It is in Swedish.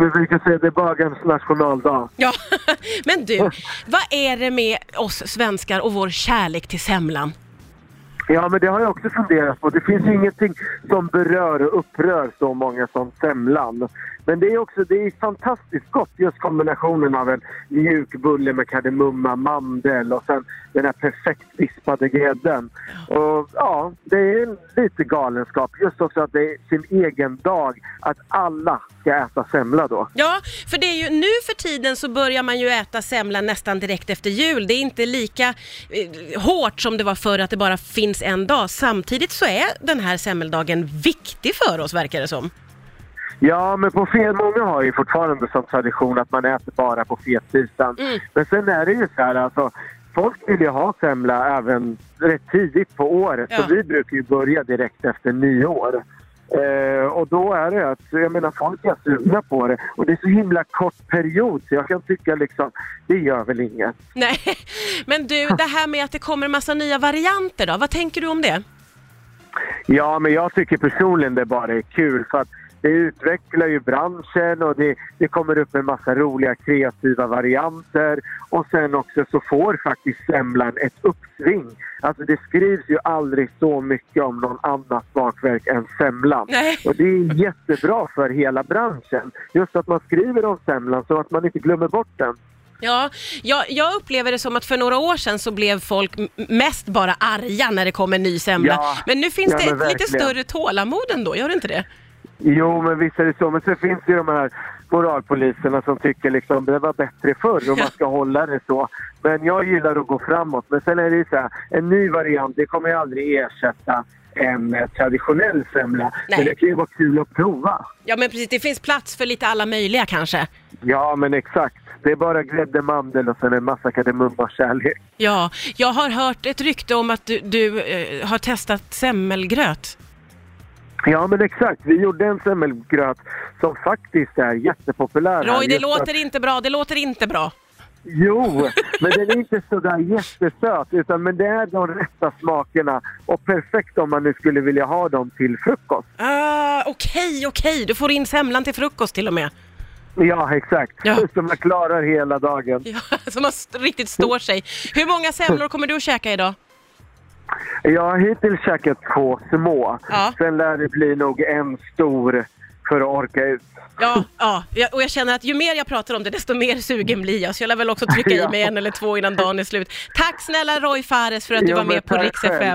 Vi brukar säga det är bögens nationaldag. Ja, men du, vad är det med oss svenskar och vår kärlek till semlan? Ja, men det har jag också funderat på. Det finns ingenting som berör och upprör så många som semlan. Men det är också det är fantastiskt gott, just kombinationen av en mjuk bulle med kardemumma, mandel och sen den här perfekt vispade grädden. Och ja, det är lite galenskap. Just också att det är sin egen dag, att alla ska äta semla då. Ja, för det är ju nu för tiden så börjar man ju äta semla nästan direkt efter jul. Det är inte lika eh, hårt som det var förr att det bara finns en dag. Samtidigt så är den här semmeldagen viktig för oss verkar det som. Ja, men på fel, många har ju fortfarande som tradition att man äter bara på fettisdagen. Mm. Men sen är det ju så här alltså, folk vill ju ha semla även rätt tidigt på året. Ja. Så vi brukar ju börja direkt efter nyår. Eh, och då är det att, jag menar folk är sugna på det. Och det är så himla kort period så jag kan tycka liksom, det gör väl inget. Nej, men du, det här med att det kommer en massa nya varianter då, vad tänker du om det? Ja, men jag tycker personligen det bara är kul för att det utvecklar ju branschen och det, det kommer upp en massa roliga kreativa varianter och sen också så får faktiskt semlan ett uppsving. Alltså det skrivs ju aldrig så mycket om någon annat bakverk än semlan. Nej. Och det är jättebra för hela branschen. Just att man skriver om semlan så att man inte glömmer bort den. Ja, jag, jag upplever det som att för några år sedan så blev folk mest bara arga när det kom en ny semla. Ja, men nu finns ja, det ett lite större tålamod ändå, gör det inte det? Jo, men visst är det så. Men sen finns det ju de här moralpoliserna som tycker liksom det var bättre förr och man ska hålla det så. Men jag gillar att gå framåt. Men sen är det ju så här, en ny variant, det kommer ju aldrig ersätta en eh, traditionell semla. Nej. Men det kan ju vara kul att prova. Ja men precis, det finns plats för lite alla möjliga kanske. Ja, men exakt. Det är bara grädde, mandel och sen en massa kardemumma och kärlek. Ja, jag har hört ett rykte om att du, du eh, har testat semmelgröt. Ja, men exakt. Vi gjorde en semmelgröt som faktiskt är jättepopulär. Roy, det Just att- låter inte bra, det låter inte bra. Jo, men den är inte sådär jättesöt utan men det är de rätta smakerna och perfekt om man nu skulle vilja ha dem till frukost. Ah, Okej, okej, du får in semlan till frukost till och med. Ja, exakt. Ja. Så man klarar hela dagen. Ja, så man riktigt står sig. Hur många semlor kommer du att käka idag? Jag har hittills käkat två små. Ja. Sen lär det bli nog en stor för att orka ut. Ja, ja, och jag känner att ju mer jag pratar om det, desto mer sugen blir jag. Så jag lär väl också trycka i mig en eller två innan dagen är slut. Tack snälla Roy Fares för att du Ja, var med på Rix. FM.